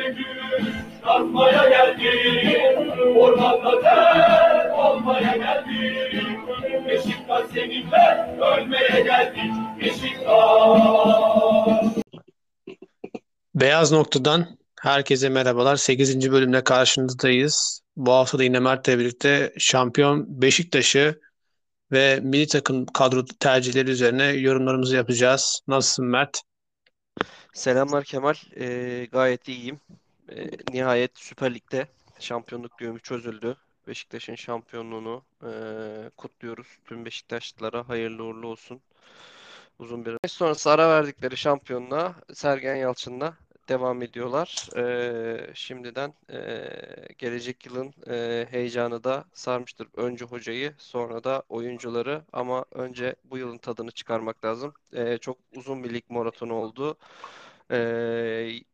güç kazmaya geldik. Ormanda ter olmaya geldik. Beşiktaş seninle ölmeye geldik. Beşiktaş. Beyaz Nokta'dan herkese merhabalar. 8. bölümde karşınızdayız. Bu hafta da yine Mert'le birlikte şampiyon Beşiktaş'ı ve milli takım kadro tercihleri üzerine yorumlarımızı yapacağız. Nasılsın Mert? Selamlar Kemal. Ee, gayet iyiyim. Ee, nihayet Süper Lig'de şampiyonluk düğümü çözüldü. Beşiktaş'ın şampiyonluğunu e, kutluyoruz. Tüm Beşiktaşlılara hayırlı uğurlu olsun. Uzun bir sonrası ara verdikleri şampiyonluğa Sergen Yalçın'la devam ediyorlar. Ee, şimdiden e, gelecek yılın e, heyecanı da sarmıştır. Önce hocayı sonra da oyuncuları ama önce bu yılın tadını çıkarmak lazım. E, çok uzun bir lig maratonu oldu. E,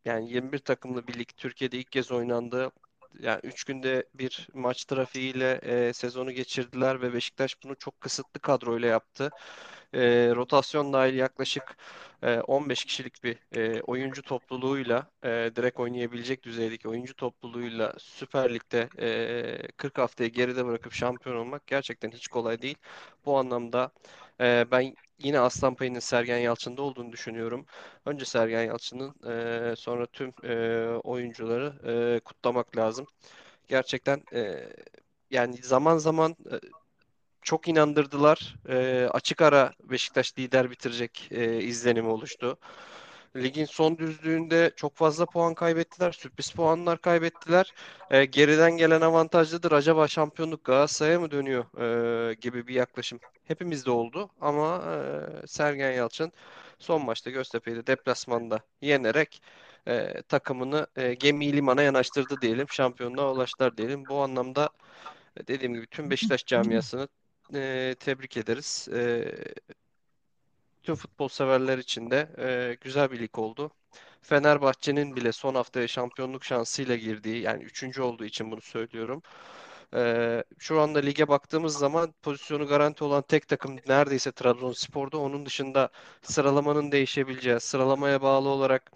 yani 21 takımlı bir lig Türkiye'de ilk kez oynandı. Yani 3 günde bir maç trafiğiyle e, sezonu geçirdiler ve Beşiktaş bunu çok kısıtlı kadroyla yaptı e, rotasyon dahil yaklaşık e, 15 kişilik bir e, oyuncu topluluğuyla e, direkt oynayabilecek düzeydeki oyuncu topluluğuyla Süper Lig'de e, 40 haftayı geride bırakıp şampiyon olmak gerçekten hiç kolay değil. Bu anlamda e, ben yine aslan payının Sergen Yalçın'da olduğunu düşünüyorum. Önce Sergen Yalçın'ın e, sonra tüm e, oyuncuları e, kutlamak lazım. Gerçekten e, yani zaman zaman e, çok inandırdılar. E, açık ara Beşiktaş lider bitirecek e, izlenimi oluştu. Ligin son düzlüğünde çok fazla puan kaybettiler. Sürpriz puanlar kaybettiler. E, geriden gelen avantajlıdır. Acaba şampiyonluk Galatasaray'a mı dönüyor e, gibi bir yaklaşım hepimizde oldu. Ama e, Sergen Yalçın son maçta Göztepe'yi de deplasmanda yenerek e, takımını e, gemi limana yanaştırdı diyelim. Şampiyonluğa ulaştılar diyelim. Bu anlamda dediğim gibi tüm Beşiktaş camiasını e, tebrik ederiz. E, tüm futbol severler için de e, güzel bir lig oldu. Fenerbahçe'nin bile son haftaya şampiyonluk şansıyla girdiği yani üçüncü olduğu için bunu söylüyorum. Ee, şu anda lige baktığımız zaman pozisyonu garanti olan tek takım neredeyse Trabzonspor'da. Onun dışında sıralamanın değişebileceği, sıralamaya bağlı olarak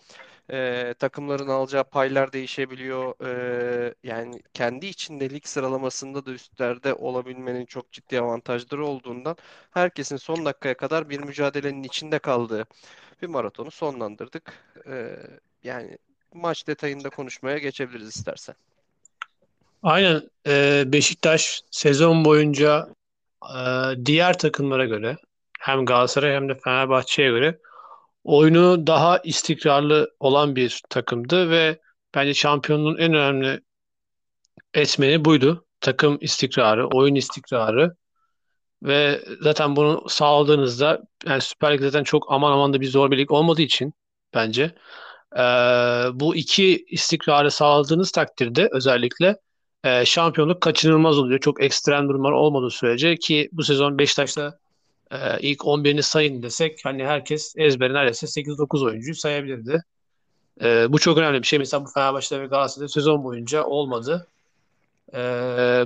e, takımların alacağı paylar değişebiliyor. E, yani kendi içinde lig sıralamasında da üstlerde olabilmenin çok ciddi avantajları olduğundan herkesin son dakikaya kadar bir mücadelenin içinde kaldığı bir maratonu sonlandırdık. E, yani maç detayında konuşmaya geçebiliriz istersen. Aynen. Ee, Beşiktaş sezon boyunca e, diğer takımlara göre hem Galatasaray hem de Fenerbahçe'ye göre oyunu daha istikrarlı olan bir takımdı ve bence şampiyonluğun en önemli etmeni buydu. Takım istikrarı, oyun istikrarı ve zaten bunu sağladığınızda yani Süper Lig zaten çok aman aman da bir zor bir lig olmadığı için bence e, bu iki istikrarı sağladığınız takdirde özellikle e, şampiyonluk kaçınılmaz oluyor. Çok ekstrem durumlar olmadığı sürece ki bu sezon Beşiktaş'ta e, ilk 11'ini sayın desek hani herkes ezberi neredeyse 8-9 oyuncuyu sayabilirdi. E, bu çok önemli bir şey. Mesela bu Fenerbahçe ve Galatasaray'da sezon boyunca olmadı. E,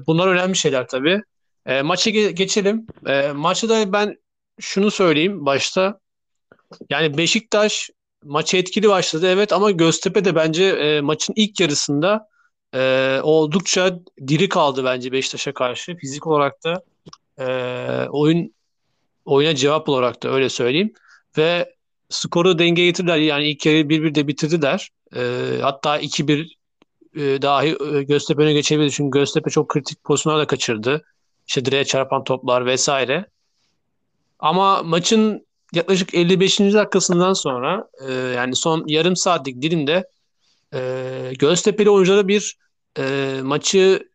bunlar önemli şeyler tabii. E, maça ge- geçelim. E, maçta da ben şunu söyleyeyim başta. Yani Beşiktaş maçı etkili başladı evet ama Göztepe de bence e, maçın ilk yarısında e, oldukça diri kaldı bence Beşiktaş'a karşı. Fizik olarak da e, oyun oyuna cevap olarak da öyle söyleyeyim. Ve skoru denge getirdiler. Yani ilk yarı 1-1 de bitirdiler. E, hatta 2-1 e, dahi e, Göztepe öne geçebilirdi. Çünkü Göztepe çok kritik pozisyonlar da kaçırdı. İşte direğe çarpan toplar vesaire. Ama maçın yaklaşık 55. dakikasından sonra e, yani son yarım saatlik dilimde e, Göztepe'li oyunculara bir maçı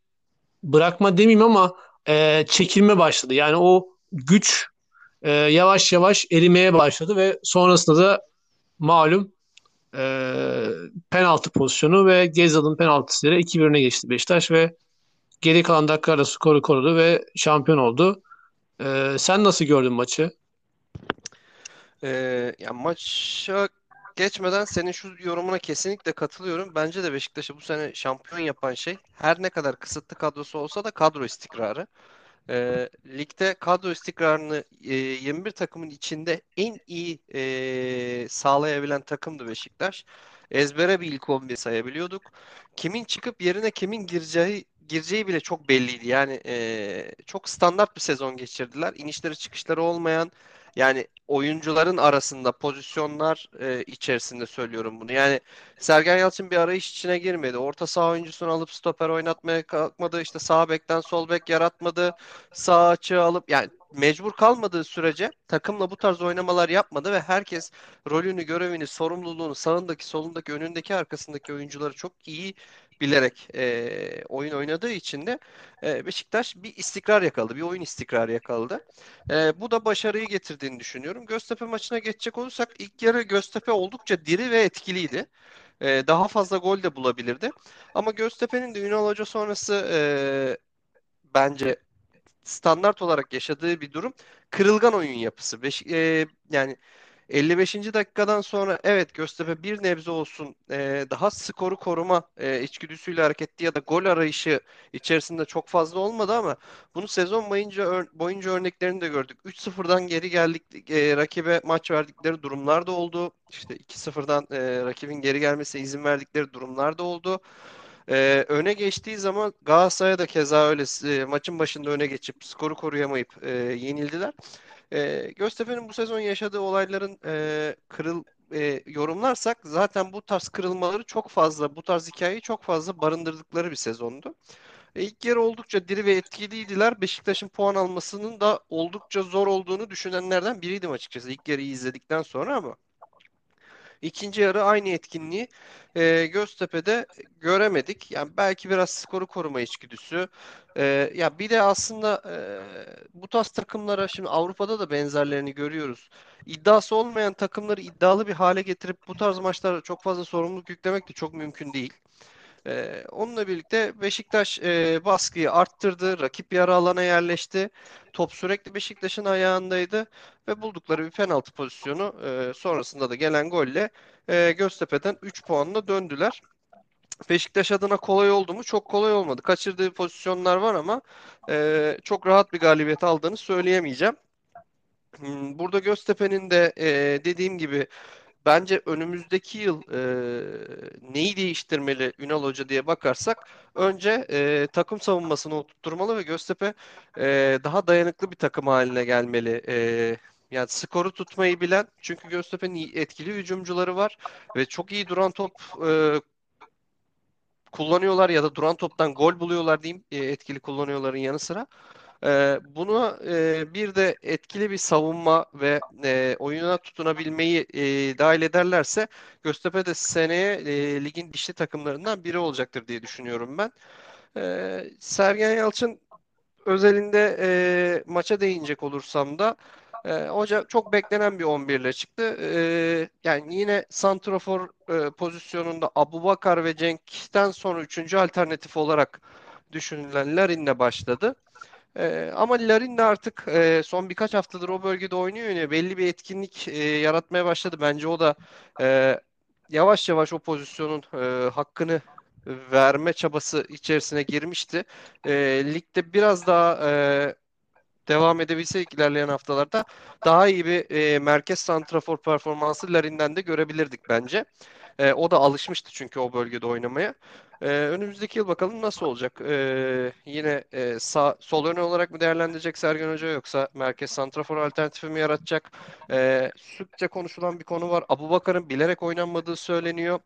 bırakma demeyeyim ama e, çekilme başladı. Yani o güç e, yavaş yavaş erimeye başladı ve sonrasında da malum e, penaltı pozisyonu ve Gezal'ın penaltısıyla 2-1'e geçti Beşiktaş ve geri kalan dakikalarda skoru korudu ve şampiyon oldu. E, sen nasıl gördün maçı? Ee, ya maça geçmeden senin şu yorumuna kesinlikle katılıyorum. Bence de Beşiktaş'ı bu sene şampiyon yapan şey her ne kadar kısıtlı kadrosu olsa da kadro istikrarı. E, ligde kadro istikrarını e, 21 takımın içinde en iyi e, sağlayabilen takımdı Beşiktaş. ezbere bir ilk 11 sayabiliyorduk. Kimin çıkıp yerine kimin gireceği gireceği bile çok belliydi. Yani e, çok standart bir sezon geçirdiler. İnişleri çıkışları olmayan yani oyuncuların arasında pozisyonlar e, içerisinde söylüyorum bunu. Yani Sergen Yalçın bir arayış içine girmedi. Orta saha oyuncusunu alıp stoper oynatmaya kalkmadı. İşte sağ bekten sol bek yaratmadı. Sağ açığı alıp yani mecbur kalmadığı sürece takımla bu tarz oynamalar yapmadı ve herkes rolünü, görevini, sorumluluğunu sağındaki, solundaki, önündeki, arkasındaki oyuncuları çok iyi bilerek e, oyun oynadığı için de e, Beşiktaş bir istikrar yakaladı. Bir oyun istikrarı yakaladı. E, bu da başarıyı getirdiğini düşünüyorum. Göztepe maçına geçecek olursak ilk yarı Göztepe oldukça diri ve etkiliydi. E, daha fazla gol de bulabilirdi. Ama Göztepe'nin de Ünal Hoca sonrası e, bence standart olarak yaşadığı bir durum kırılgan oyun yapısı. Beş, e, yani 55. dakikadan sonra evet Göztepe bir nebze olsun e, daha skoru koruma e, içgüdüsüyle hareketli ya da gol arayışı içerisinde çok fazla olmadı ama bunu sezon boyunca ör, boyunca örneklerini de gördük. 3-0'dan geri geldik e, rakibe maç verdikleri durumlar da oldu. İşte 2-0'dan e, rakibin geri gelmesine izin verdikleri durumlar da oldu. Ee, öne geçtiği zaman Galatasaray'a da keza öyle e, maçın başında öne geçip skoru koruyamayıp e, yenildiler. E, Göztepe'nin bu sezon yaşadığı olayların e, kırıl e, yorumlarsak zaten bu tarz kırılmaları çok fazla, bu tarz hikayeyi çok fazla barındırdıkları bir sezondu. E, ilk yarı oldukça diri ve etkiliydiler. Beşiktaş'ın puan almasının da oldukça zor olduğunu düşünenlerden biriydim açıkçası ilk yarıyı izledikten sonra ama İkinci yarı aynı etkinliği e, Göztepe'de göremedik. Yani belki biraz skoru koruma içgüdüsü. E, ya bir de aslında e, bu tarz takımlara şimdi Avrupa'da da benzerlerini görüyoruz. İddiası olmayan takımları iddialı bir hale getirip bu tarz maçlara çok fazla sorumluluk yüklemek de çok mümkün değil. Ee, onunla birlikte Beşiktaş e, baskıyı arttırdı. Rakip yarı alana yerleşti. Top sürekli Beşiktaş'ın ayağındaydı ve buldukları bir penaltı pozisyonu e, sonrasında da gelen golle e, Göztepe'den 3 puanla döndüler. Beşiktaş adına kolay oldu mu? Çok kolay olmadı. Kaçırdığı pozisyonlar var ama e, çok rahat bir galibiyet aldığını söyleyemeyeceğim. Hmm, burada Göztepe'nin de e, dediğim gibi bence önümüzdeki yıl e, neyi değiştirmeli Ünal Hoca diye bakarsak önce e, takım savunmasını oturtturmalı ve Göztepe e, daha dayanıklı bir takım haline gelmeli. E, yani skoru tutmayı bilen çünkü Göztepe'nin etkili hücumcuları var ve çok iyi duran top e, kullanıyorlar ya da duran toptan gol buluyorlar diyeyim e, etkili kullanıyorların yanı sıra. E, bunu e, bir de etkili bir savunma ve e, oyuna tutunabilmeyi e, dahil ederlerse Göztepe de seneye e, ligin dişli takımlarından biri olacaktır diye düşünüyorum ben. E, Sergen Yalçın özelinde e, maça değinecek olursam da e, hoca çok beklenen bir 11 ile çıktı. E, yani yine santrafor e, pozisyonunda Abubakar ve Cenk'ten sonra üçüncü alternatif olarak düşünülen Larin'le başladı. E, ama Larin de artık e, son birkaç haftadır o bölgede oynuyor yine belli bir etkinlik e, yaratmaya başladı. Bence o da e, yavaş yavaş o pozisyonun e, hakkını verme çabası içerisine girmişti. E, ligde biraz daha e, devam edebilseydik ilerleyen haftalarda daha iyi bir e, merkez santrafor performansı Larin'den de görebilirdik bence. E, o da alışmıştı çünkü o bölgede oynamaya. E, önümüzdeki yıl bakalım nasıl olacak? E, yine e, sağ, sol ön olarak mı değerlendirecek Sergen Hoca yoksa merkez santrafor alternatifi mi yaratacak? E, sıkça konuşulan bir konu var. Abubakar'ın bilerek oynanmadığı söyleniyor.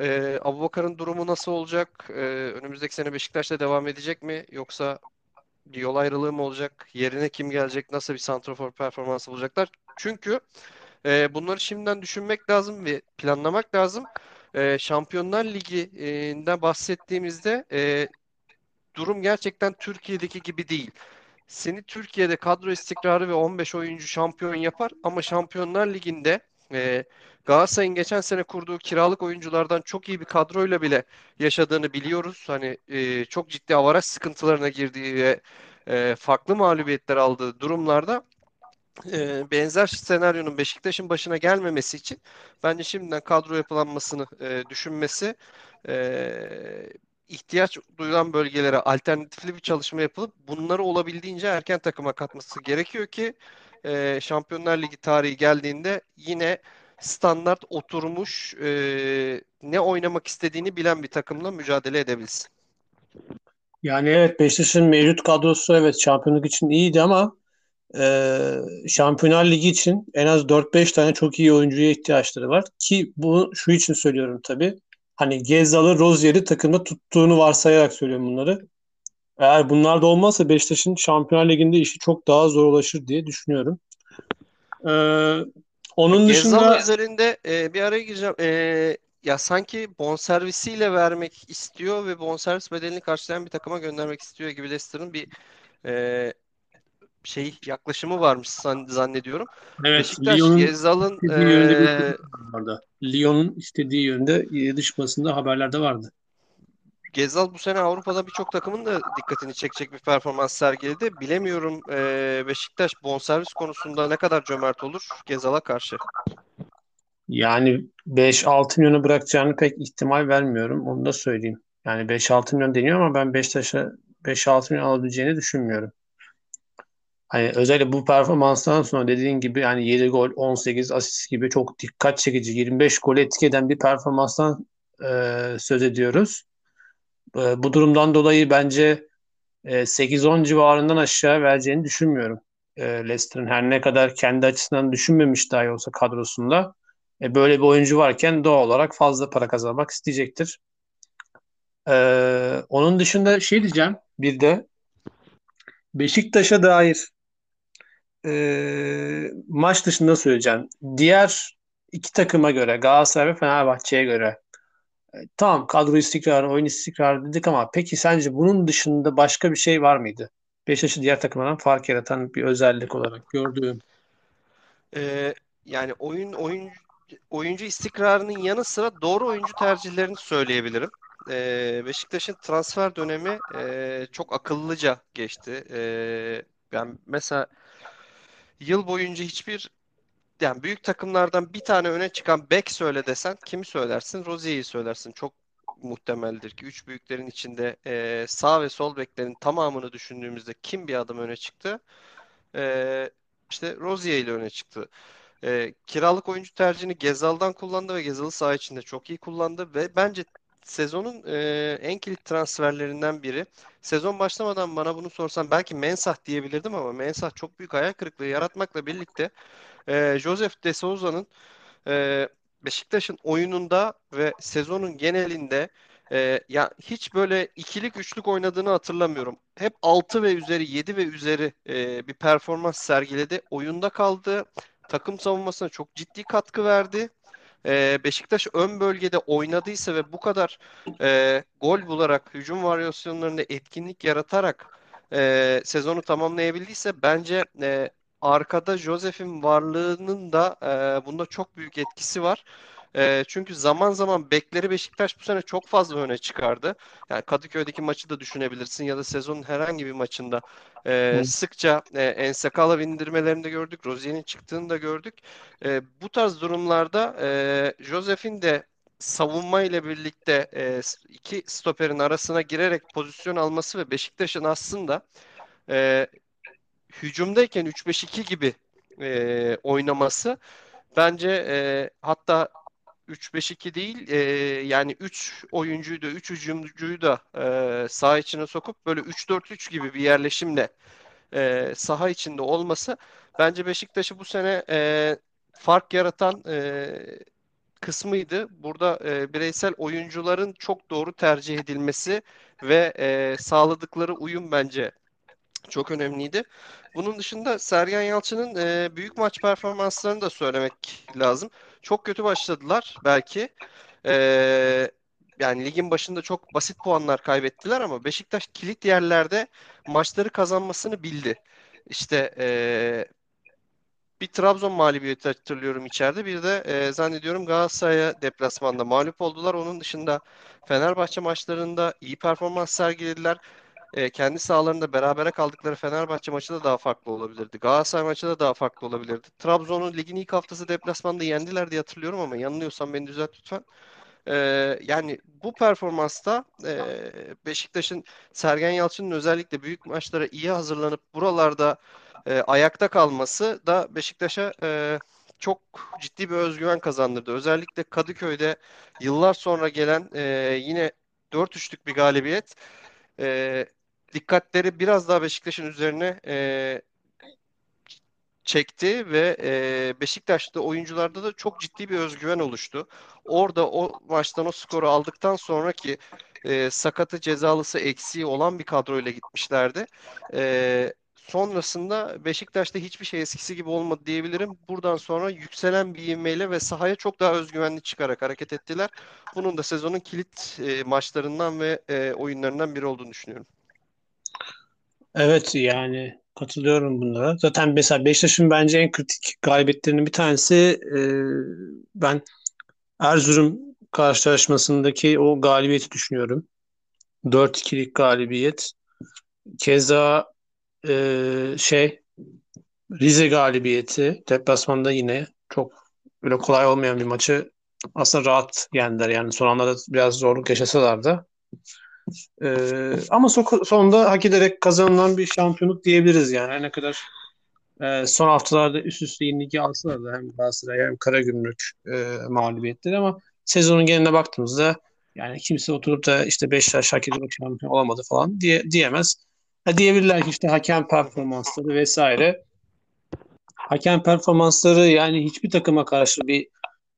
E, Abubakar'ın durumu nasıl olacak? E, önümüzdeki sene Beşiktaş'ta devam edecek mi? Yoksa yol ayrılığı mı olacak? Yerine kim gelecek? Nasıl bir santrafor performansı bulacaklar? Çünkü e, bunları şimdiden düşünmek lazım ve planlamak lazım. E, Şampiyonlar Ligi'nden bahsettiğimizde e, durum gerçekten Türkiye'deki gibi değil. Seni Türkiye'de kadro istikrarı ve 15 oyuncu şampiyon yapar ama Şampiyonlar Ligi'nde e, Galatasaray'ın geçen sene kurduğu kiralık oyunculardan çok iyi bir kadroyla bile yaşadığını biliyoruz. Hani e, çok ciddi avaraj sıkıntılarına girdiği ve e, farklı mağlubiyetler aldığı durumlarda e, benzer senaryonun Beşiktaş'ın başına gelmemesi için bence şimdiden kadro yapılanmasını e, düşünmesi e, ihtiyaç duyulan bölgelere alternatifli bir çalışma yapılıp bunları olabildiğince erken takıma katması gerekiyor ki e, Şampiyonlar Ligi tarihi geldiğinde yine standart oturmuş e, ne oynamak istediğini bilen bir takımla mücadele edebilsin. Yani evet Beşiktaş'ın mevcut kadrosu evet şampiyonluk için iyiydi ama e, Şampiyonlar Ligi için en az 4-5 tane çok iyi oyuncuya ihtiyaçları var. Ki bu şu için söylüyorum tabii. Hani Gezal'ı, Rozier'i takımda tuttuğunu varsayarak söylüyorum bunları. Eğer bunlar da olmazsa Beşiktaş'ın Şampiyonlar Ligi'nde işi çok daha zorlaşır diye düşünüyorum. Ee, onun Gezal dışında üzerinde e, bir araya gireceğim. E, ya sanki bonservisiyle vermek istiyor ve bonservis bedelini karşılayan bir takıma göndermek istiyor gibi Leicester'ın bir e, şey yaklaşımı varmış zan- zannediyorum. evet Beşiktaş Lyon'un Gezal'ın e. Lyon'un istediği yönde dış basında haberlerde vardı. Gezal bu sene Avrupa'da birçok takımın da dikkatini çekecek bir performans sergiledi. Bilemiyorum e, Beşiktaş bonservis konusunda ne kadar cömert olur Gezal'a karşı. Yani 5-6 milyonu bırakacağını pek ihtimal vermiyorum. Onu da söyleyeyim. Yani 5-6 milyon deniyor ama ben Beşiktaş'a 5-6 milyon alabileceğini düşünmüyorum. Hani özellikle bu performanstan sonra dediğin gibi yani 7 gol, 18 asist gibi çok dikkat çekici, 25 gol etki eden bir performanstan e, söz ediyoruz. E, bu durumdan dolayı bence e, 8-10 civarından aşağı vereceğini düşünmüyorum. E, Leicester'ın her ne kadar kendi açısından düşünmemiş dahi olsa kadrosunda e, böyle bir oyuncu varken doğal olarak fazla para kazanmak isteyecektir. E, onun dışında şey diyeceğim bir de Beşiktaş'a dair e, maç dışında söyleyeceğim. Diğer iki takıma göre Galatasaray ve Fenerbahçe'ye göre e, tamam kadro istikrarı, oyun istikrarı dedik ama peki sence bunun dışında başka bir şey var mıydı? Beşiktaş'ı diğer takımlardan fark yaratan bir özellik olarak gördüğüm. E, yani oyun oyun oyuncu istikrarının yanı sıra doğru oyuncu tercihlerini söyleyebilirim. E, Beşiktaş'ın transfer dönemi e, çok akıllıca geçti. E, ben mesela yıl boyunca hiçbir yani büyük takımlardan bir tane öne çıkan bek söyle desen kimi söylersin? Rozier'i söylersin. Çok muhtemeldir ki üç büyüklerin içinde e, sağ ve sol beklerin tamamını düşündüğümüzde kim bir adım öne çıktı? E, işte Rozier ile öne çıktı. E, kiralık oyuncu tercihini Gezal'dan kullandı ve Gezal'ı saha içinde çok iyi kullandı ve bence sezonun e, en kilit transferlerinden biri. Sezon başlamadan bana bunu sorsan belki Mensah diyebilirdim ama Mensah çok büyük hayal kırıklığı yaratmakla birlikte e, Joseph De Souza'nın e, Beşiktaş'ın oyununda ve sezonun genelinde e, ya hiç böyle ikilik üçlük oynadığını hatırlamıyorum. Hep 6 ve üzeri 7 ve üzeri e, bir performans sergiledi. Oyunda kaldı. Takım savunmasına çok ciddi katkı verdi. E, Beşiktaş ön bölgede oynadıysa ve bu kadar e, gol bularak hücum varyasyonlarında etkinlik yaratarak e, sezonu tamamlayabildiyse bence e, arkada Josef'in varlığının da e, bunda çok büyük etkisi var. E, çünkü zaman zaman bekleri Beşiktaş bu sene çok fazla öne çıkardı. Yani Kadıköy'deki maçı da düşünebilirsin ya da sezonun herhangi bir maçında e, Hı. sıkça e, Ensekala indirmelerini de gördük. Rozier'in çıktığını da gördük. E, bu tarz durumlarda e, Josef'in de savunma ile birlikte e, iki stoperin arasına girerek pozisyon alması ve Beşiktaş'ın aslında e, hücumdayken 3-5-2 gibi e, oynaması bence e, hatta 3-5-2 değil e, yani 3 oyuncuyu da 3 hücumcuyu da e, saha içine sokup böyle 3-4-3 gibi bir yerleşimle e, saha içinde olması bence Beşiktaş'ı bu sene e, fark yaratan e, kısmıydı. Burada e, bireysel oyuncuların çok doğru tercih edilmesi ve e, sağladıkları uyum bence çok önemliydi. Bunun dışında Sergen Yalçın'ın e, büyük maç performanslarını da söylemek lazım. Çok kötü başladılar belki. E, yani ligin başında çok basit puanlar kaybettiler ama Beşiktaş kilit yerlerde maçları kazanmasını bildi. İşte e, bir Trabzon mağlubiyeti hatırlıyorum içeride. Bir de e, zannediyorum Galatasaray'a deplasmanda mağlup oldular. Onun dışında Fenerbahçe maçlarında iyi performans sergilediler e, kendi sahalarında berabere kaldıkları Fenerbahçe maçı da daha farklı olabilirdi. Galatasaray maçı da daha farklı olabilirdi. Trabzon'un ligin ilk haftası deplasmanda yendiler diye hatırlıyorum ama yanılıyorsam beni düzelt lütfen. E, yani bu performansta e, Beşiktaş'ın Sergen Yalçın'ın özellikle büyük maçlara iyi hazırlanıp buralarda e, ayakta kalması da Beşiktaş'a e, çok ciddi bir özgüven kazandırdı. Özellikle Kadıköy'de yıllar sonra gelen e, yine 4-3'lük bir galibiyet e, dikkatleri biraz daha Beşiktaş'ın üzerine e, çekti ve e, Beşiktaş'ta oyuncularda da çok ciddi bir özgüven oluştu. Orada o maçtan o skoru aldıktan sonraki e, sakatı cezalısı eksiği olan bir kadroyla gitmişlerdi. E, sonrasında Beşiktaş'ta hiçbir şey eskisi gibi olmadı diyebilirim. Buradan sonra yükselen bir ivmeyle ve sahaya çok daha özgüvenli çıkarak hareket ettiler. Bunun da sezonun kilit e, maçlarından ve e, oyunlarından biri olduğunu düşünüyorum. Evet yani katılıyorum bunlara. Zaten mesela Beşiktaş'ın bence en kritik galibiyetlerinin bir tanesi e, ben Erzurum karşılaşmasındaki o galibiyeti düşünüyorum. 4-2'lik galibiyet. Keza e, şey Rize galibiyeti deplasmanda yine çok böyle kolay olmayan bir maçı aslında rahat yendiler. Yani son anlarda biraz zorluk yaşasalar da. Ee, ama so- sonunda hak ederek kazanılan bir şampiyonluk diyebiliriz yani. Ne kadar e, son haftalarda üst üste yenilgi alsalar da hem Galatasaray hem Karagümrük e, mağlubiyetleri ama sezonun geneline baktığımızda yani kimse oturup da işte Beşiktaş hak ederek şampiyon olamadı falan diye diyemez. Ha, diyebilirler ki işte hakem performansları vesaire. Hakem performansları yani hiçbir takıma karşı bir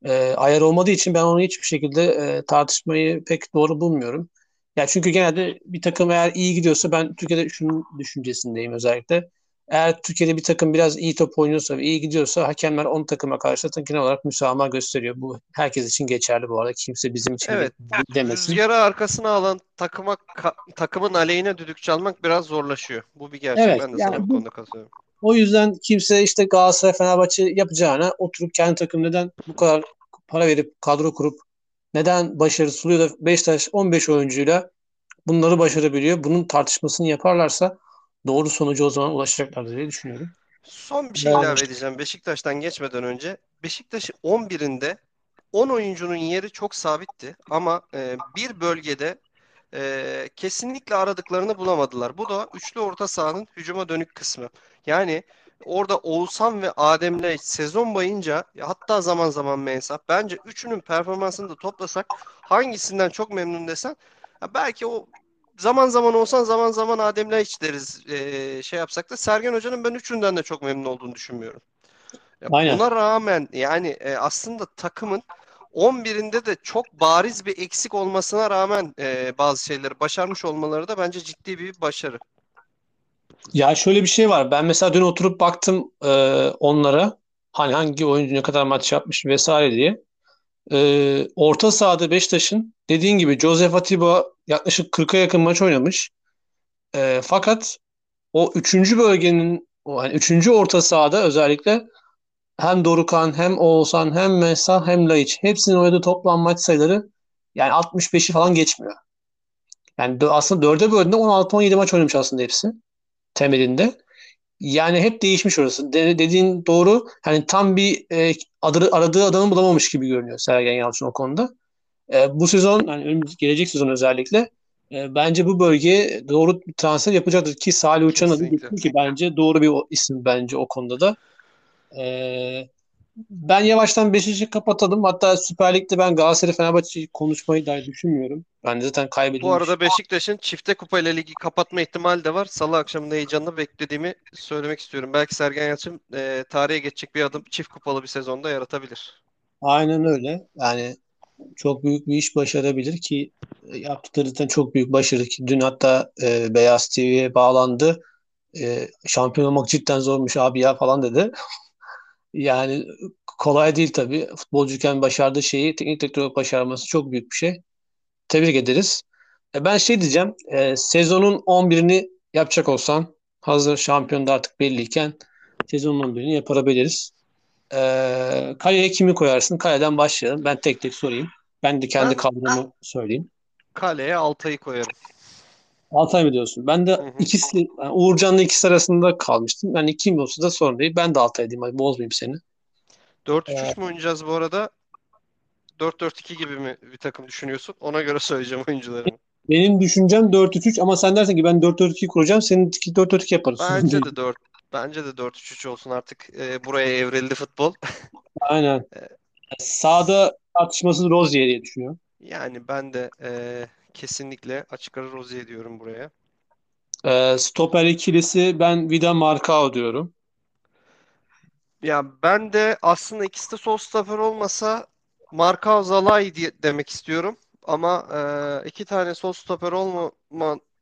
e, ayar olmadığı için ben onu hiçbir şekilde e, tartışmayı pek doğru bulmuyorum. Ya çünkü genelde bir takım eğer iyi gidiyorsa ben Türkiye'de şunun düşüncesindeyim özellikle. Eğer Türkiye'de bir takım biraz iyi top oynuyorsa ve iyi gidiyorsa hakemler on takıma karşı genel olarak müsamaha gösteriyor. Bu herkes için geçerli bu arada. Kimse bizim için Evet. demesin. Rüzgarı arkasına alan takıma ka- takımın aleyhine düdük çalmak biraz zorlaşıyor. Bu bir gerçek. Evet, ben de yani sana bu bu- konuda katılıyorum. O yüzden kimse işte Galatasaray Fenerbahçe yapacağına oturup kendi takım neden bu kadar para verip kadro kurup neden başarısı oluyor da Beşiktaş 15 oyuncuyla bunları başarabiliyor. Bunun tartışmasını yaparlarsa doğru sonuca o zaman ulaşacaklar diye düşünüyorum. Son bir şey Yani- ilave edeceğim Beşiktaş'tan geçmeden önce. Beşiktaş'ın 11'inde 10 oyuncunun yeri çok sabitti ama e, bir bölgede e, kesinlikle aradıklarını bulamadılar. Bu da üçlü orta sahanın hücuma dönük kısmı. Yani orada Oğuzhan ve Adem'le sezon boyunca hatta zaman zaman Mensah bence üçünün performansını da toplasak hangisinden çok memnun desen ya belki o zaman zaman olsan zaman zaman Adem Laiç deriz e, şey yapsak da Sergen Hoca'nın ben üçünden de çok memnun olduğunu düşünmüyorum. Ya Aynen. buna rağmen yani e, aslında takımın 11'inde de çok bariz bir eksik olmasına rağmen e, bazı şeyleri başarmış olmaları da bence ciddi bir başarı. Ya şöyle bir şey var. Ben mesela dün oturup baktım e, onlara. Hani hangi oyuncu ne kadar maç yapmış vesaire diye. E, orta sahada Beşiktaş'ın dediğin gibi Joseph Atiba yaklaşık 40'a yakın maç oynamış. E, fakat o üçüncü bölgenin o hani üçüncü orta sahada özellikle hem Dorukhan hem Oğuzhan hem Mensah hem Laiç hepsinin oynadığı toplam maç sayıları yani 65'i falan geçmiyor. Yani aslında dörde böldüğünde 16-17 maç oynamış aslında hepsi temelinde. Yani hep değişmiş orası. De- dediğin doğru. Hani tam bir e, adı, aradığı adamı bulamamış gibi görünüyor Sergen Yalçın o konuda. E, bu sezon, yani gelecek sezon özellikle e, bence bu bölgeye doğru bir transfer yapacaktır ki Salih Uçan'ın adı ki bence doğru bir isim bence o konuda da. E, ben yavaştan Beşiktaş'ı kapatalım. Hatta Süper Lig'de ben Galatasaray Fenerbahçe'yi konuşmayı dahi düşünmüyorum. Ben zaten kaybedilmiş. Bu arada Beşiktaş'ın çifte kupayla ligi kapatma ihtimali de var. Salı akşamında heyecanla beklediğimi söylemek istiyorum. Belki Sergen Yalçın e, tarihe geçecek bir adım çift kupalı bir sezonda yaratabilir. Aynen öyle. Yani çok büyük bir iş başarabilir ki e, yaptıkları zaten çok büyük başarı ki dün hatta e, Beyaz TV'ye bağlandı. E, şampiyon olmak cidden zormuş abi ya falan dedi. Yani kolay değil tabii. Futbolcuyken başardığı şeyi teknik direktör olarak başarması çok büyük bir şey. Tebrik ederiz. E, ben şey diyeceğim. e, sezonun 11'ini yapacak olsan hazır şampiyon da artık belliyken sezonun 11'ini yapabiliriz. E, kaleye kimi koyarsın? Kaleden başlayalım. Ben tek tek sorayım. Ben de kendi kadromu söyleyeyim. Kaleye Altay'ı koyarım. Altay mı diyorsun? Ben de Hı hı. ikisi, yani Uğurcan'la ikisi arasında kalmıştım. Yani kim olsa da sorun değil. Ben de Altay diyeyim. Hadi bozmayayım seni. 4-3-3 mü oynayacağız bu arada? 4-4-2 gibi mi bir takım düşünüyorsun? Ona göre söyleyeceğim oyuncularımı. Benim düşüncem 4-3-3 ama sen dersen ki ben 4-4-2 kuracağım. Senin 4-4-2 yaparız. Bence de 4 bence de 4-3-3 olsun artık. E, buraya evrildi futbol. Aynen. E, Sağda tartışmasız Rozier diye düşünüyorum. Yani ben de e, kesinlikle açık ara Rozier diyorum buraya. Ee, stoper ikilisi ben Vida Marcao diyorum. Ya ben de aslında ikisi de sol stoper olmasa Marcao Zalai diye demek istiyorum. Ama e, iki tane sol stoper olma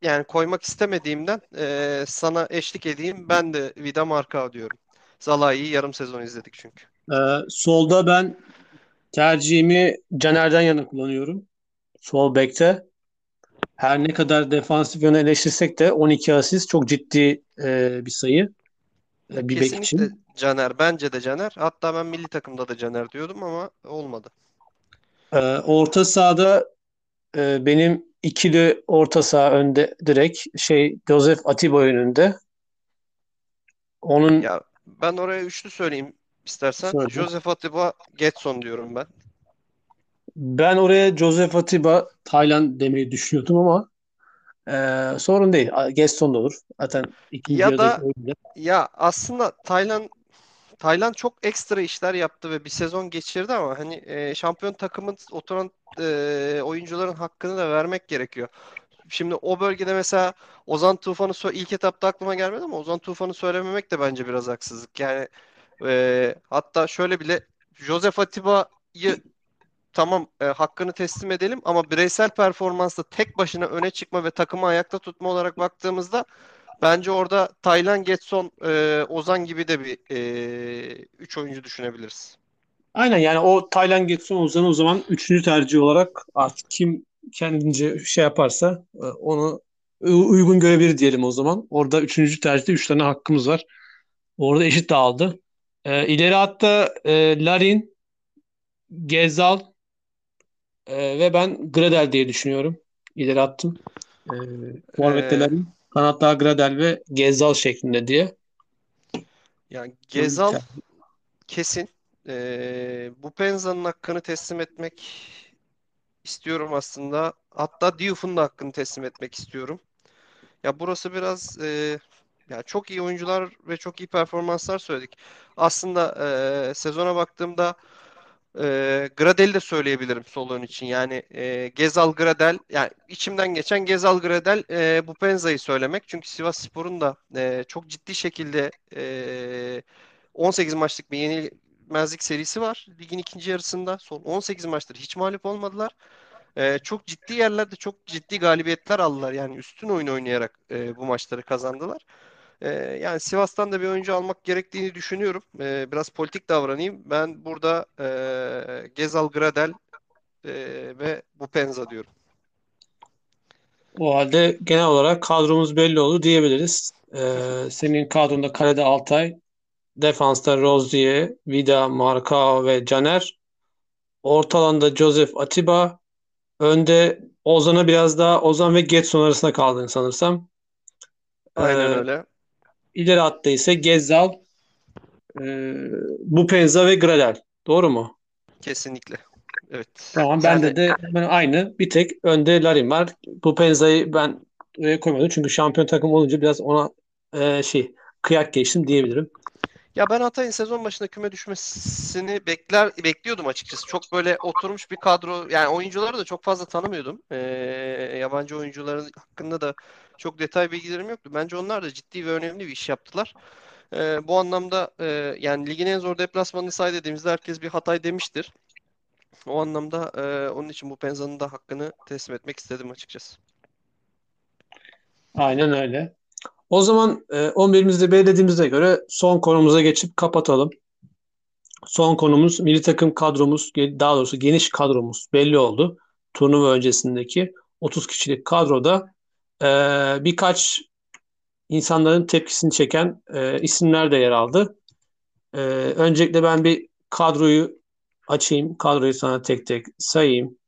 yani koymak istemediğimden e, sana eşlik edeyim. Ben de Vida Marcao diyorum. Zalai'yi yarım sezon izledik çünkü. Ee, solda ben tercihimi Caner'den yana kullanıyorum. Sol bekte. Her ne kadar defansif yönü eleştirsek de 12 asist çok ciddi e, bir sayı. E, bir bek Kesinlikle için. Caner. Bence de Caner. Hatta ben milli takımda da Caner diyordum ama olmadı. Ee, orta sahada e, benim ikili orta saha önde direkt şey Joseph Atiba önünde. Onun Ya ben oraya üçlü söyleyeyim istersen. Söyle. Joseph Atiba, Getson diyorum ben. Ben oraya Joseph Atiba Tayland demeyi düşünüyordum ama e, sorun değil. Gaston da olur. Zaten ikinci Ya da oyunda. ya aslında Tayland Tayland çok ekstra işler yaptı ve bir sezon geçirdi ama hani e, şampiyon takımın oturan e, oyuncuların hakkını da vermek gerekiyor. Şimdi o bölgede mesela Ozan Tufan'ı ilk etapta aklıma gelmedi ama Ozan Tufan'ı söylememek de bence biraz haksızlık. Yani e, hatta şöyle bile Joseph Atiba'yı tamam e, hakkını teslim edelim ama bireysel performansta tek başına öne çıkma ve takımı ayakta tutma olarak baktığımızda bence orada Taylan, Getson, e, Ozan gibi de bir e, üç oyuncu düşünebiliriz. Aynen yani o Tayland Getson Ozan'ı o zaman üçüncü tercih olarak artık kim kendince şey yaparsa e, onu uygun görebilir diyelim o zaman. Orada üçüncü tercihte üç tane hakkımız var. Orada eşit dağıldı. E, ileri hatta e, Larin, Gezal e, ve ben Gradel diye düşünüyorum. İleri attım. E, Forvet'te E, Larin, kanatta Gradel ve Gezal şeklinde diye. yani Gezal kesin. E, bu Penza'nın hakkını teslim etmek istiyorum aslında. Hatta Diouf'un da hakkını teslim etmek istiyorum. Ya burası biraz e, ya çok iyi oyuncular ve çok iyi performanslar söyledik. Aslında e, sezona baktığımda e, Gradel'i de söyleyebilirim sol ön için. Yani e, Gezal Gradel yani içimden geçen Gezal Gradel e, bu Penza'yı söylemek. Çünkü Sivasspor'un da e, çok ciddi şekilde e, 18 maçlık bir yenilmezlik serisi var. Ligin ikinci yarısında son 18 maçtır hiç mağlup olmadılar. Ee, çok ciddi yerlerde çok ciddi galibiyetler aldılar. Yani üstün oyun oynayarak e, bu maçları kazandılar. Ee, yani Sivas'tan da bir oyuncu almak gerektiğini düşünüyorum. Ee, biraz politik davranayım. Ben burada e, Gezal Gradel e, ve Bupenza diyorum. O halde genel olarak kadromuz belli oldu diyebiliriz. E, senin kadronda kalede Altay, defansta Rozier, Vida, Marcao ve Caner. Orta alanda Joseph Atiba. Önde Ozan'a biraz daha Ozan ve Getson arasında kaldın sanırsam. Aynen Ee, öyle. İleri hatta ise Gezzal, e, Bupenza ve Gradel. Doğru mu? Kesinlikle. Evet. Tamam Yani bende de hemen aynı. Bir tek önde Larin var. Bupenza'yı ben oraya koymadım. Çünkü şampiyon takım olunca biraz ona e, şey kıyak geçtim diyebilirim. Ya ben Hatay'ın sezon başında küme düşmesini bekler bekliyordum açıkçası. Çok böyle oturmuş bir kadro yani oyuncuları da çok fazla tanımıyordum. Ee, yabancı oyuncuların hakkında da çok detay bilgilerim yoktu. Bence onlar da ciddi ve önemli bir iş yaptılar. Ee, bu anlamda e, yani ligin en zor deplasmanını say dediğimizde herkes bir Hatay demiştir. O anlamda e, onun için bu Penza'nın da hakkını teslim etmek istedim açıkçası. Aynen öyle. O zaman e, 11'imizde belirlediğimize göre son konumuza geçip kapatalım. Son konumuz milli takım kadromuz, daha doğrusu geniş kadromuz belli oldu. Turnuva öncesindeki 30 kişilik kadroda e, birkaç insanların tepkisini çeken e, isimler de yer aldı. E, öncelikle ben bir kadroyu açayım. Kadroyu sana tek tek sayayım.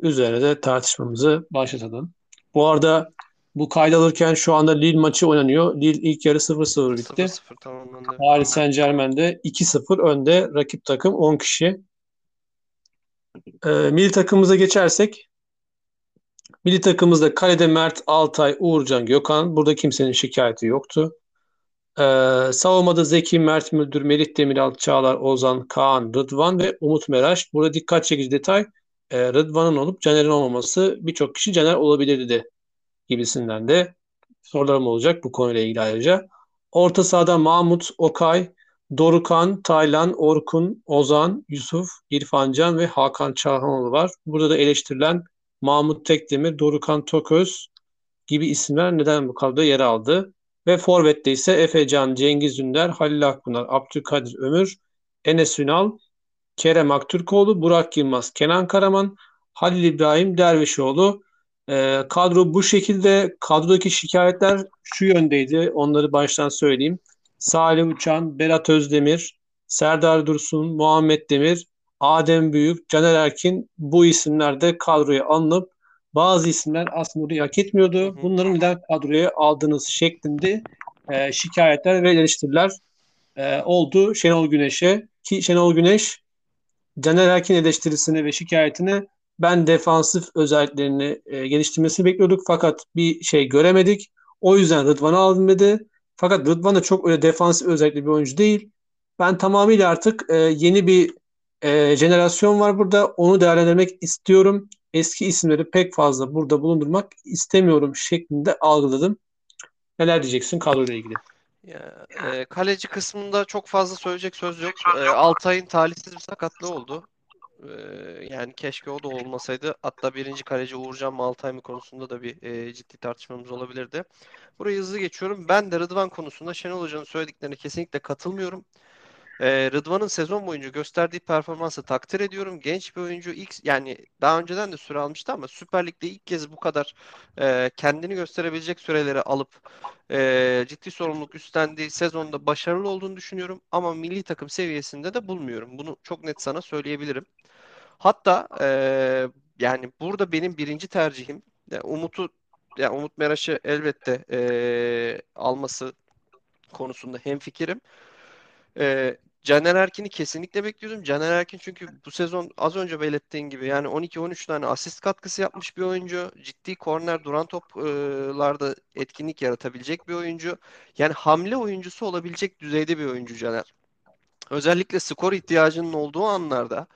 Üzerine de tartışmamızı başlatalım. Bu arada bu kaydalırken şu anda Lille maçı oynanıyor. Lille ilk yarı 0-0 bitti. 0-0 tamamlandı. Paris Saint-Germain de 2-0 önde. Rakip takım 10 kişi. E, milli takımımıza geçersek milli takımımızda kalede Mert, Altay, Uğurcan, Gökhan. Burada kimsenin şikayeti yoktu. Ee, savunmada Zeki, Mert Müldür, Melih Demiral, Çağlar, Ozan, Kaan, Rıdvan ve Umut Meraş. Burada dikkat çekici detay e, Rıdvan'ın olup Caner'in olmaması. Birçok kişi Caner olabilirdi gibisinden de sorularım olacak bu konuyla ilgili ayrıca. Orta sahada Mahmut, Okay, Dorukan, Taylan, Orkun, Ozan, Yusuf, İrfan Can ve Hakan Çağhanoğlu var. Burada da eleştirilen Mahmut Tekdemir, Dorukan Toköz gibi isimler neden bu kadroda yer aldı? Ve Forvet'te ise Efecan, Cengiz Ünder, Halil Akpınar, Abdülkadir Ömür, Enes Ünal, Kerem Aktürkoğlu, Burak Yılmaz, Kenan Karaman, Halil İbrahim Dervişoğlu. E, kadro bu şekilde. Kadrodaki şikayetler şu yöndeydi. Onları baştan söyleyeyim. Salih Uçan, Berat Özdemir, Serdar Dursun, Muhammed Demir, Adem Büyük, Caner Erkin bu isimler de kadroya alınıp bazı isimler aslında orayı hak etmiyordu. Bunların neden kadroya aldığınız şeklinde e, şikayetler ve eleştiriler e, oldu Şenol Güneş'e. Ki Şenol Güneş Caner Erkin eleştirisini ve şikayetini ben defansif özelliklerini e, geliştirmesini bekliyorduk fakat bir şey göremedik. O yüzden Rıdvan'ı aldım dedi. Fakat Rıdvan da çok öyle defansif özellikli bir oyuncu değil. Ben tamamıyla artık e, yeni bir e, jenerasyon var burada. Onu değerlendirmek istiyorum. Eski isimleri pek fazla burada bulundurmak istemiyorum şeklinde algıladım. Neler diyeceksin kadroyla ilgili? Ya, e, kaleci kısmında çok fazla söyleyecek söz yok. E, Altay'ın talihsiz bir sakatlığı oldu. E, yani keşke o da olmasaydı. Hatta birinci kaleci Uğurcan mı Altay mı konusunda da bir e, ciddi tartışmamız olabilirdi. Burayı hızlı geçiyorum. Ben de Rıdvan konusunda Şenol Hoca'nın söylediklerine kesinlikle katılmıyorum. Ee, Rıdvan'ın sezon boyunca gösterdiği performansı takdir ediyorum. Genç bir oyuncu ilk yani daha önceden de süre almıştı ama Süper Lig'de ilk kez bu kadar e, kendini gösterebilecek süreleri alıp e, ciddi sorumluluk üstlendiği sezonda başarılı olduğunu düşünüyorum. Ama milli takım seviyesinde de bulmuyorum. Bunu çok net sana söyleyebilirim. Hatta e, yani burada benim birinci tercihim yani Umut'u yani Umut Meraş'ı elbette e, alması konusunda hemfikirim. E, Caner Erkin'i kesinlikle bekliyordum. Caner Erkin çünkü bu sezon az önce belirttiğin gibi yani 12-13 tane asist katkısı yapmış bir oyuncu. Ciddi korner duran toplarda etkinlik yaratabilecek bir oyuncu. Yani hamle oyuncusu olabilecek düzeyde bir oyuncu Caner. Özellikle skor ihtiyacının olduğu anlarda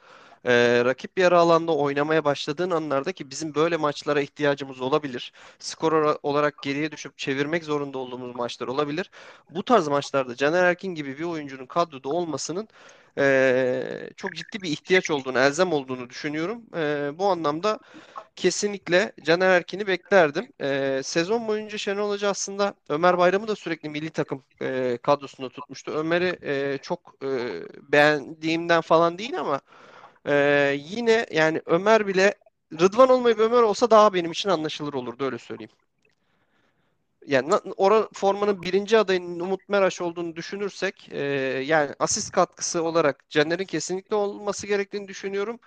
e, rakip yarı alanda oynamaya başladığın anlarda ki bizim böyle maçlara ihtiyacımız olabilir. Skor olarak geriye düşüp çevirmek zorunda olduğumuz maçlar olabilir. Bu tarz maçlarda Caner Erkin gibi bir oyuncunun kadroda olmasının e, çok ciddi bir ihtiyaç olduğunu, elzem olduğunu düşünüyorum. E, bu anlamda kesinlikle Caner Erkin'i beklerdim. E, sezon boyunca Şenol Hoca aslında Ömer Bayram'ı da sürekli milli takım e, kadrosunda tutmuştu. Ömer'i e, çok e, beğendiğimden falan değil ama ee, yine yani Ömer bile Rıdvan olmayıp Ömer olsa daha benim için anlaşılır olurdu öyle söyleyeyim. Yani ora formanın birinci adayının Umut Meraş olduğunu düşünürsek e, yani asist katkısı olarak Caner'in kesinlikle olması gerektiğini düşünüyorum.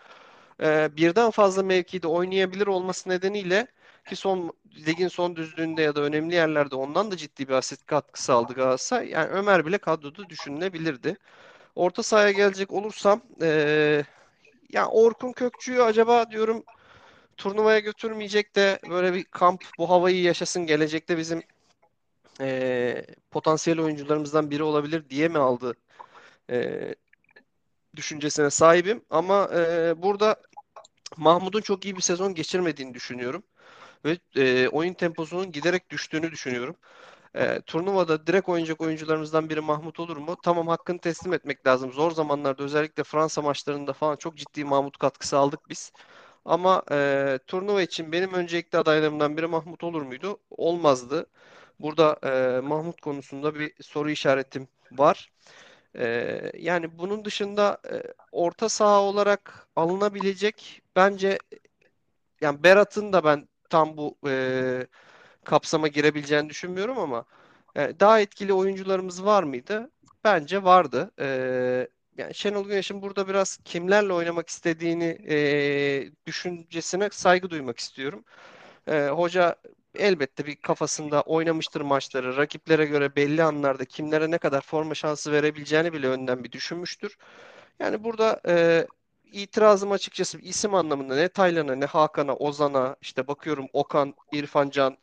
E, birden fazla mevkide oynayabilir olması nedeniyle ki son ligin son düzlüğünde ya da önemli yerlerde ondan da ciddi bir asist katkısı aldı Galatasaray. Yani Ömer bile kadroda düşünülebilirdi. Orta sahaya gelecek olursam e, ya Orkun Kökçü'yü acaba diyorum turnuvaya götürmeyecek de böyle bir kamp bu havayı yaşasın gelecekte bizim e, potansiyel oyuncularımızdan biri olabilir diye mi aldı e, düşüncesine sahibim. Ama e, burada Mahmut'un çok iyi bir sezon geçirmediğini düşünüyorum. Ve e, oyun temposunun giderek düştüğünü düşünüyorum. E, turnuvada direkt oynayacak oyuncularımızdan biri Mahmut olur mu? Tamam hakkını teslim etmek lazım. Zor zamanlarda özellikle Fransa maçlarında falan çok ciddi Mahmut katkısı aldık biz. Ama e, turnuva için benim öncelikli adaylarımdan biri Mahmut olur muydu? Olmazdı. Burada e, Mahmut konusunda bir soru işaretim var. E, yani bunun dışında e, orta saha olarak alınabilecek bence yani Berat'ın da ben tam bu e, kapsama girebileceğini düşünmüyorum ama yani daha etkili oyuncularımız var mıydı? Bence vardı. Ee, yani Şenol Güneş'in burada biraz kimlerle oynamak istediğini e, düşüncesine saygı duymak istiyorum. E, hoca elbette bir kafasında oynamıştır maçları. Rakiplere göre belli anlarda kimlere ne kadar forma şansı verebileceğini bile önden bir düşünmüştür. Yani burada e, itirazım açıkçası isim anlamında ne Taylan'a ne Hakan'a, Ozan'a işte bakıyorum Okan, İrfan Can,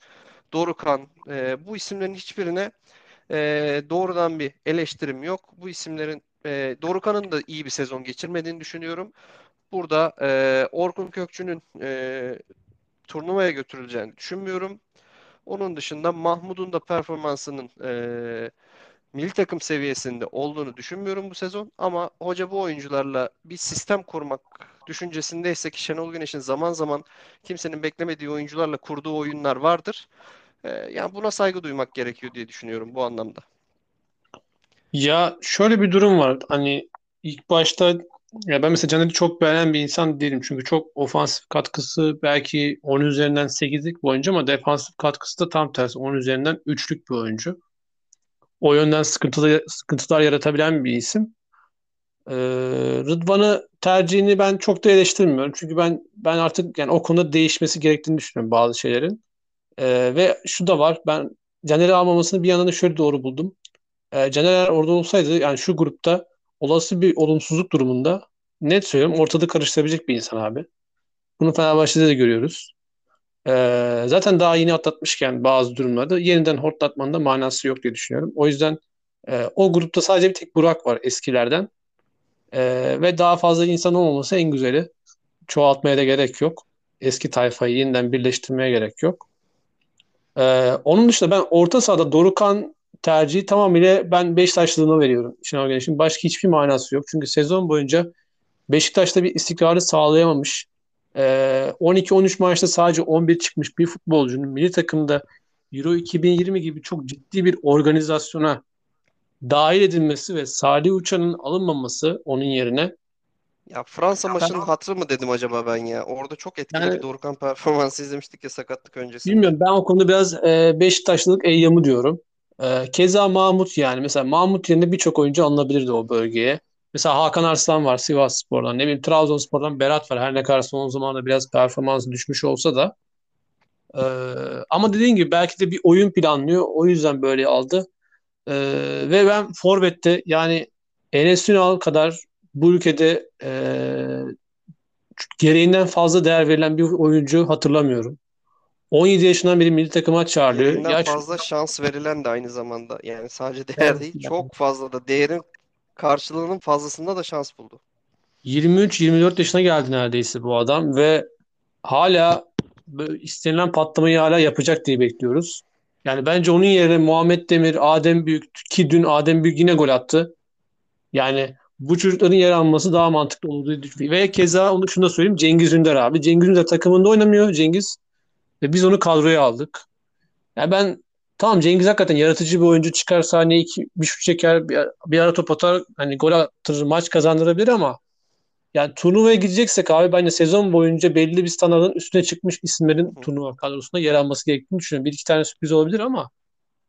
Dorukan e, bu isimlerin hiçbirine e, doğrudan bir eleştirim yok. Bu isimlerin e, Dorukhan'ın da iyi bir sezon geçirmediğini düşünüyorum. Burada e, Orkun Kökçü'nün e, turnuvaya götürüleceğini düşünmüyorum. Onun dışında Mahmut'un da performansının e, milli takım seviyesinde olduğunu düşünmüyorum bu sezon. Ama hoca bu oyuncularla bir sistem kurmak düşüncesindeyse ki Şenol Güneş'in zaman zaman kimsenin beklemediği oyuncularla kurduğu oyunlar vardır. E, yani buna saygı duymak gerekiyor diye düşünüyorum bu anlamda. Ya şöyle bir durum var. Hani ilk başta ya ben mesela Caner'i çok beğenen bir insan değilim. Çünkü çok ofansif katkısı belki 10 üzerinden 8'lik bir oyuncu ama defansif katkısı da tam tersi 10 üzerinden 3'lük bir oyuncu. O yönden sıkıntılı, sıkıntılar yaratabilen bir isim. Ee, Rıdvan'ı tercihini ben çok da eleştirmiyorum. Çünkü ben ben artık yani o konuda değişmesi gerektiğini düşünüyorum bazı şeylerin. Ee, ve şu da var. Ben Caner'i almamasını bir yandan da şöyle doğru buldum. Ee, Caner orada olsaydı yani şu grupta olası bir olumsuzluk durumunda net söylüyorum ortalığı karıştırabilecek bir insan abi. Bunu Fenerbahçe'de de görüyoruz. Ee, zaten daha yeni atlatmışken bazı durumlarda yeniden hortlatmanın da manası yok diye düşünüyorum. O yüzden e, o grupta sadece bir tek Burak var eskilerden. Ee, ve daha fazla insan olmaması en güzeli. Çoğaltmaya da gerek yok. Eski tayfayı yeniden birleştirmeye gerek yok. Ee, onun dışında ben orta sahada Dorukhan tercihi tamamıyla ben Beşiktaşlılığına veriyorum. Şenol Güneş'in başka hiçbir manası yok. Çünkü sezon boyunca Beşiktaş'ta bir istikrarı sağlayamamış. Ee, 12-13 maçta sadece 11 çıkmış bir futbolcunun milli takımda Euro 2020 gibi çok ciddi bir organizasyona dahil edilmesi ve Salih Uçan'ın alınmaması onun yerine Ya Fransa maçının hatırı mı dedim acaba ben ya? Orada çok etkili Yani- bir Dorukhan performansı izlemiştik ya sakatlık öncesi. bilmiyorum ben o konuda biraz e, Beşiktaşlılık eyyamı diyorum. E, keza Mahmut yani mesela Mahmut yerine birçok oyuncu alınabilirdi o bölgeye. Mesela Hakan Arslan var Sivasspor'dan. Ne bileyim Trabzonspor'dan Berat var. Her ne kadar son zamanlarda biraz performansı düşmüş olsa da. E, ama dediğin gibi belki de bir oyun planlıyor. O yüzden böyle aldı. E, ve ben Forvet'te yani Enes Ünal kadar bu ülkede e, gereğinden fazla değer verilen bir oyuncu hatırlamıyorum. 17 yaşından beri milli takıma çağırıyor. Gereğinden Ya şu- fazla şans verilen de aynı zamanda. Yani sadece değer Evet. değil, çok fazla da değerin karşılığının fazlasında da şans buldu. 23-24 yaşına geldi neredeyse bu adam ve hala istenilen patlamayı hala yapacak diye bekliyoruz. Yani bence onun yerine Muhammed Demir, Adem Büyük ki dün Adem Büyük yine gol attı. Yani bu çocukların yer alması daha mantıklı olduğu düşünüyorum. Ve keza onu şunu da söyleyeyim Cengiz Ünder abi. Cengiz Ünder takımında oynamıyor Cengiz. Ve biz onu kadroya aldık. Yani ben tamam Cengiz hakikaten yaratıcı bir oyuncu çıkar sahneye iki, bir şut çeker bir, bir ara top atar hani gol attırır maç kazandırabilir ama yani turnuvaya gideceksek abi bence sezon boyunca belli bir standartın üstüne çıkmış isimlerin turnuva kadrosunda yer alması gerektiğini düşünüyorum. Bir iki tane sürpriz olabilir ama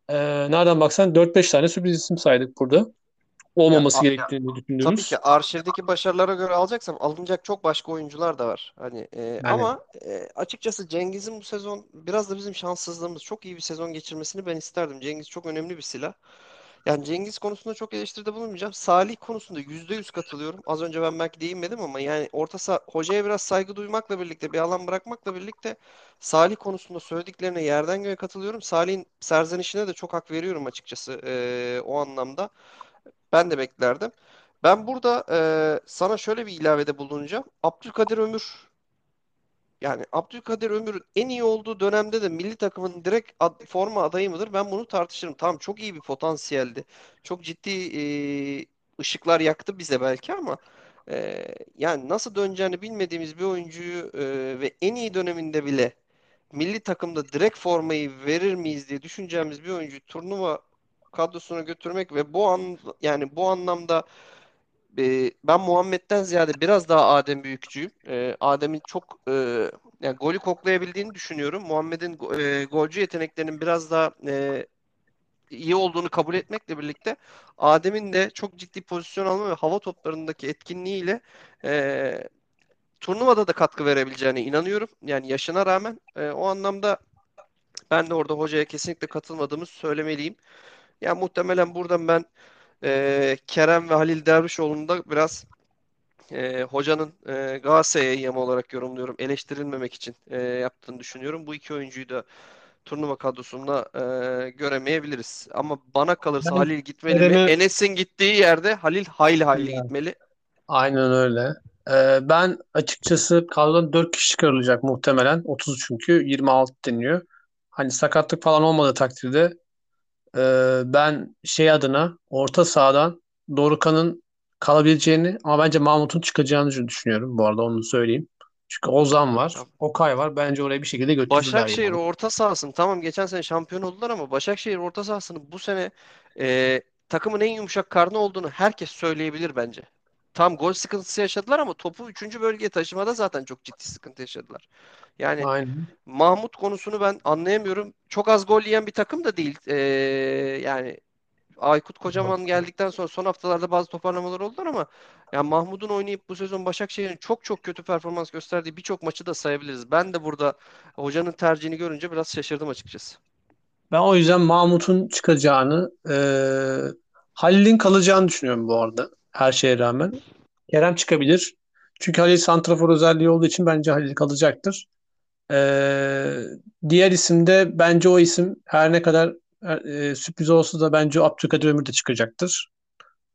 e, nereden baksan 4-5 tane sürpriz isim saydık burada. Olmaması Ya, gerektiğini Tabii düşünüyoruz. ki arşivdeki başarılara göre alacaksam alınacak çok başka oyuncular da var. Hani e, ama e, açıkçası Cengiz'in bu sezon biraz da bizim şanssızlığımız. Çok iyi bir sezon geçirmesini ben isterdim. Cengiz çok önemli bir silah. Yani Cengiz konusunda çok eleştiride bulunmayacağım. Salih konusunda %100 katılıyorum. Az önce ben belki değinmedim ama yani orta saha hocaya biraz saygı duymakla birlikte bir alan bırakmakla birlikte Salih konusunda söylediklerine yerden göğe katılıyorum. Salih'in serzenişine de çok hak veriyorum açıkçası e, o anlamda. Ben de beklerdim. Ben burada e, sana şöyle bir ilavede bulunacağım. Abdülkadir Ömür yani Abdülkadir Ömür'ün en iyi olduğu dönemde de milli takımın direkt ad- forma adayı mıdır? Ben bunu tartışırım. Tamam çok iyi bir potansiyeldi. Çok ciddi e, ışıklar yaktı bize belki ama e, yani nasıl döneceğini bilmediğimiz bir oyuncuyu e, ve en iyi döneminde bile milli takımda direkt formayı verir miyiz diye düşüneceğimiz bir oyuncuyu turnuva kadrosuna götürmek ve bu an yani bu anlamda e, ben Muhammed'den ziyade biraz daha Adem büyükçüyüm. E, Adem'in çok e, yani golü koklayabildiğini düşünüyorum. Muhammed'in e, golcü yeteneklerinin biraz daha e, iyi olduğunu kabul etmekle birlikte Adem'in de çok ciddi pozisyon alma ve hava toplarındaki etkinliğiyle e, turnuvada da katkı verebileceğine inanıyorum. Yani yaşına rağmen e, o anlamda ben de orada hocaya kesinlikle katılmadığımı söylemeliyim. Yani muhtemelen buradan ben e, Kerem ve Halil Dervişoğlu'nu da biraz e, hocanın e, Galatasaray'a yama olarak yorumluyorum. Eleştirilmemek için e, yaptığını düşünüyorum. Bu iki oyuncuyu da turnuva kadrosunda e, göremeyebiliriz. Ama bana kalırsa Ben Halil gitmeli mi? Kerem'i Enes'in gittiği yerde Halil hayli hayli Yani, gitmeli. aynen öyle. Ee, ben açıkçası kadrodan 4 kişi çıkarılacak muhtemelen. 30 çünkü 26 deniyor. Hani sakatlık falan olmadığı takdirde e, ben şey adına orta sahadan Dorukhan'ın kalabileceğini ama bence Mahmut'un çıkacağını düşünüyorum bu arada onu söyleyeyim. Çünkü Ozan var. Okay var. Bence oraya bir şekilde götürdüler Başakşehir yani. orta sahasını tamam geçen sene şampiyon oldular ama Başakşehir orta sahasının bu sene e, takımın en yumuşak karnı olduğunu herkes söyleyebilir bence. Tam gol sıkıntısı yaşadılar ama topu 3. bölgeye taşımada zaten çok ciddi sıkıntı yaşadılar. Yani Aynen. Mahmut konusunu ben anlayamıyorum. Çok az gol yiyen bir takım da değil. E, yani Aykut Kocaman geldikten sonra son haftalarda bazı toparlamalar oldular ama yani Mahmut'un oynayıp bu sezon Başakşehir'in çok çok kötü performans gösterdiği birçok maçı da sayabiliriz. Ben de burada hocanın tercihini görünce biraz şaşırdım açıkçası. Ben o yüzden Mahmut'un çıkacağını, e, Halil'in kalacağını düşünüyorum bu arada. Her şeye rağmen. Kerem çıkabilir. Çünkü Halil santrafor özelliği olduğu için bence Halil kalacaktır. E, diğer isim de bence o isim her ne kadar e, sürpriz olsa da bence Abdülkadir Ömür de çıkacaktır.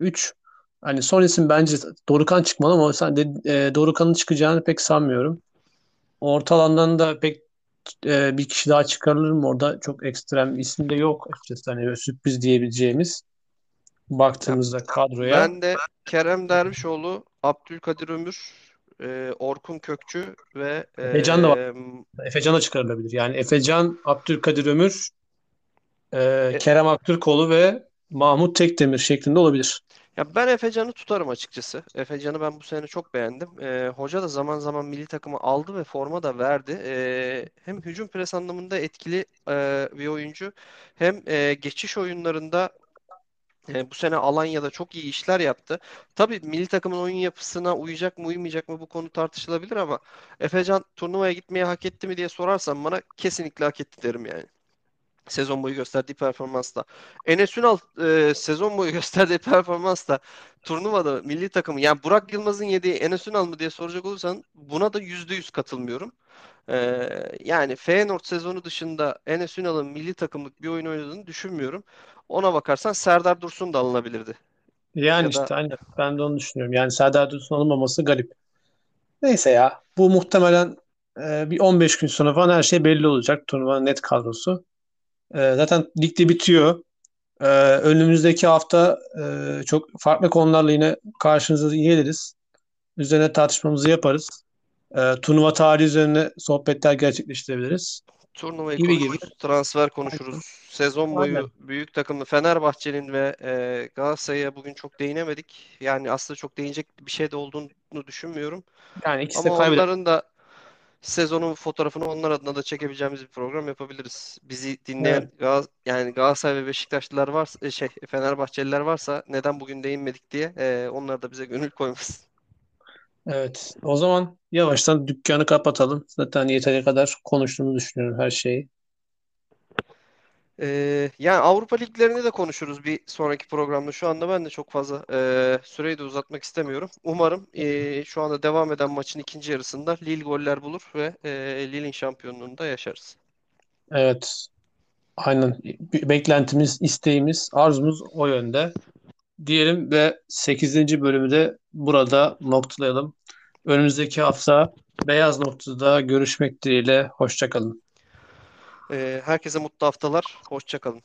3. Hani son isim bence Dorukhan çıkmalı ama sen de e, Dorukhan'ın çıkacağını pek sanmıyorum. Orta alandan da pek e, bir kişi daha çıkarılır mı orada? Çok ekstrem isim de yok açıkçası. Hani sürpriz diyebileceğimiz baktığımızda kadroya. ben de Kerem Dervişoğlu, Abdülkadir Ömür, e, Orkun Kökçü ve Efecan da var. e, Efecan da çıkarılabilir. Yani Efecan, Abdülkadir Ömür, e, e, Kerem Aktürkoğlu ve Mahmut Tekdemir şeklinde olabilir. Ya ben Efecan'ı tutarım açıkçası. Efecan'ı ben bu sene çok beğendim. Ee, hoca da zaman zaman milli takımı aldı ve forma da verdi. Ee, hem hücum pres anlamında etkili e, bir oyuncu, hem e, geçiş oyunlarında e, bu sene Alanya'da çok iyi işler yaptı. Tabii milli takımın oyun yapısına uyacak mı uymayacak mı bu konu tartışılabilir ama Efecan turnuvaya gitmeye hak etti mi diye sorarsan bana kesinlikle hak etti derim yani sezon boyu gösterdiği performansla. Enes Ünal e, sezon boyu gösterdiği performansla turnuvada milli takımı yani Burak Yılmaz'ın yediği Enes Ünal mı diye soracak olursan buna da %100 katılmıyorum. E, yani Feyenoord sezonu dışında Enes Ünal'ın milli takımlık bir oyun oynadığını düşünmüyorum. Ona bakarsan Serdar Dursun da alınabilirdi. Yani Ya da işte hani ben de onu düşünüyorum. Yani Serdar Dursun alınmaması garip. Neyse ya. Bu muhtemelen e, bir 15 gün sonra falan her şey belli olacak. Turnuvanın net kadrosu. E, zaten ligde bitiyor. Ee, önümüzdeki hafta e, çok farklı konularla yine karşınıza geliriz. Üzerine tartışmamızı yaparız. Ee, turnuva tarihi üzerine sohbetler gerçekleştirebiliriz. Turnuvayı Gibi gibi. konuşuruz, transfer konuşuruz. Sezon Aynen. boyu büyük takımlı Fenerbahçe'nin ve e, Galatasaray'a bugün çok değinemedik. Yani aslında çok değinecek bir şey de olduğunu düşünmüyorum. Yani ikisi de Ama kaybeder. onların da sezonun fotoğrafını onlar adına da çekebileceğimiz bir program yapabiliriz. Bizi dinleyen Evet, Gal yani Galatasaray ve Beşiktaşlılar varsa e, şey Fenerbahçeliler varsa neden bugün değinmedik diye e, onlar da bize gönül koymasın. Evet. O zaman yavaştan dükkanı kapatalım. Zaten yeteri kadar konuştuğunu düşünüyorum her şeyi. Ee, yani Avrupa liglerini de konuşuruz bir sonraki programda. Şu anda ben de çok fazla e, süreyi de uzatmak istemiyorum. Umarım e, şu anda devam eden maçın ikinci yarısında Lille goller bulur ve e, Lille'in şampiyonluğunu da yaşarız. Evet. Aynen. Beklentimiz, isteğimiz, arzumuz o yönde. Diyelim ve 8. bölümü de burada noktalayalım. Önümüzdeki hafta Beyaz Nokta'da görüşmek dileğiyle. Hoşça kalın. Ee, herkese mutlu haftalar. Hoşça kalın.